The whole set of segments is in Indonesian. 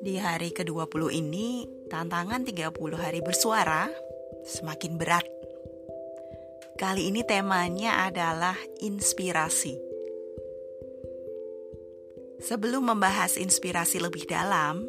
Di hari ke-20 ini, tantangan 30 hari bersuara semakin berat. Kali ini temanya adalah inspirasi. Sebelum membahas inspirasi lebih dalam,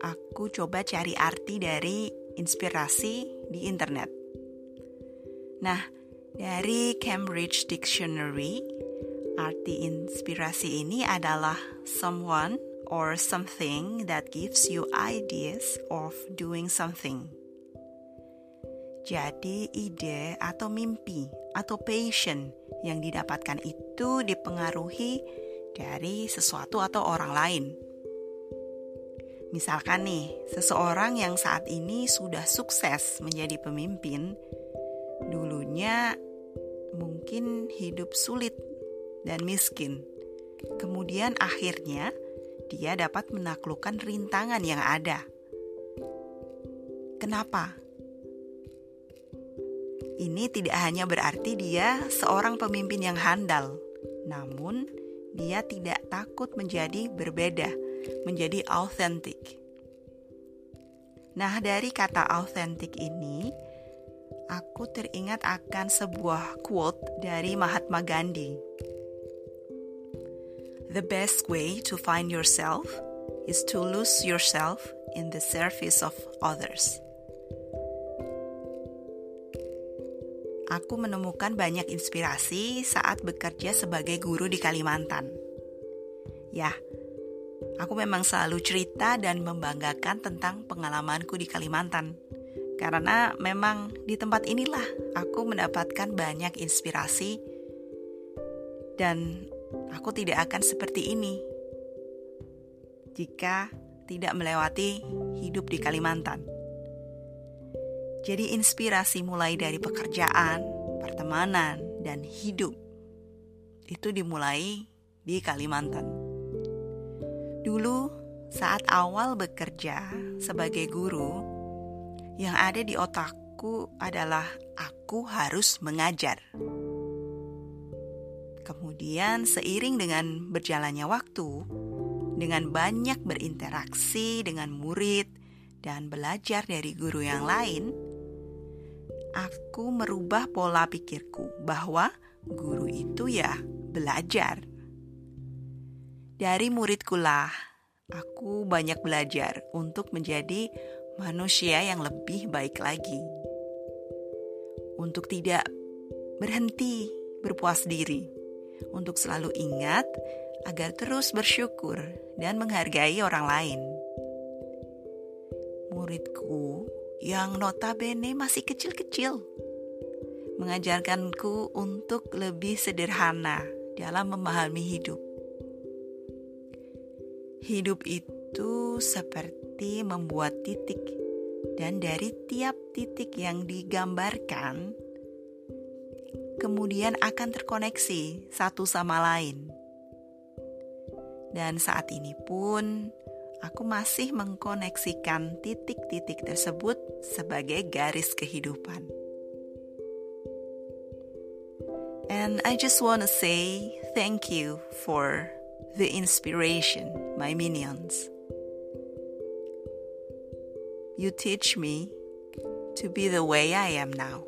aku coba cari arti dari inspirasi di internet. Nah, dari Cambridge Dictionary, arti inspirasi ini adalah someone or something that gives you ideas of doing something. Jadi, ide atau mimpi atau passion yang didapatkan itu dipengaruhi dari sesuatu atau orang lain. Misalkan nih, seseorang yang saat ini sudah sukses menjadi pemimpin, dulunya mungkin hidup sulit dan miskin. Kemudian akhirnya dia dapat menaklukkan rintangan yang ada. Kenapa? Ini tidak hanya berarti dia seorang pemimpin yang handal, namun dia tidak takut menjadi berbeda, menjadi autentik. Nah, dari kata autentik ini, aku teringat akan sebuah quote dari Mahatma Gandhi The best way to find yourself is to lose yourself in the service of others. Aku menemukan banyak inspirasi saat bekerja sebagai guru di Kalimantan. Ya, aku memang selalu cerita dan membanggakan tentang pengalamanku di Kalimantan. Karena memang di tempat inilah aku mendapatkan banyak inspirasi dan aku tidak akan seperti ini jika tidak melewati hidup di Kalimantan. Jadi inspirasi mulai dari pekerjaan, pertemanan, dan hidup itu dimulai di Kalimantan. Dulu saat awal bekerja sebagai guru, yang ada di otakku adalah aku harus mengajar. Kemudian seiring dengan berjalannya waktu, dengan banyak berinteraksi dengan murid dan belajar dari guru yang lain, aku merubah pola pikirku bahwa guru itu ya belajar. Dari muridku lah, aku banyak belajar untuk menjadi manusia yang lebih baik lagi. Untuk tidak berhenti berpuas diri untuk selalu ingat agar terus bersyukur dan menghargai orang lain. Muridku yang notabene masih kecil-kecil mengajarkanku untuk lebih sederhana dalam memahami hidup. Hidup itu seperti membuat titik, dan dari tiap titik yang digambarkan, kemudian akan terkoneksi satu sama lain. Dan saat ini pun aku masih mengkoneksikan titik-titik tersebut sebagai garis kehidupan. And I just want to say thank you for the inspiration, my minions. You teach me to be the way I am now.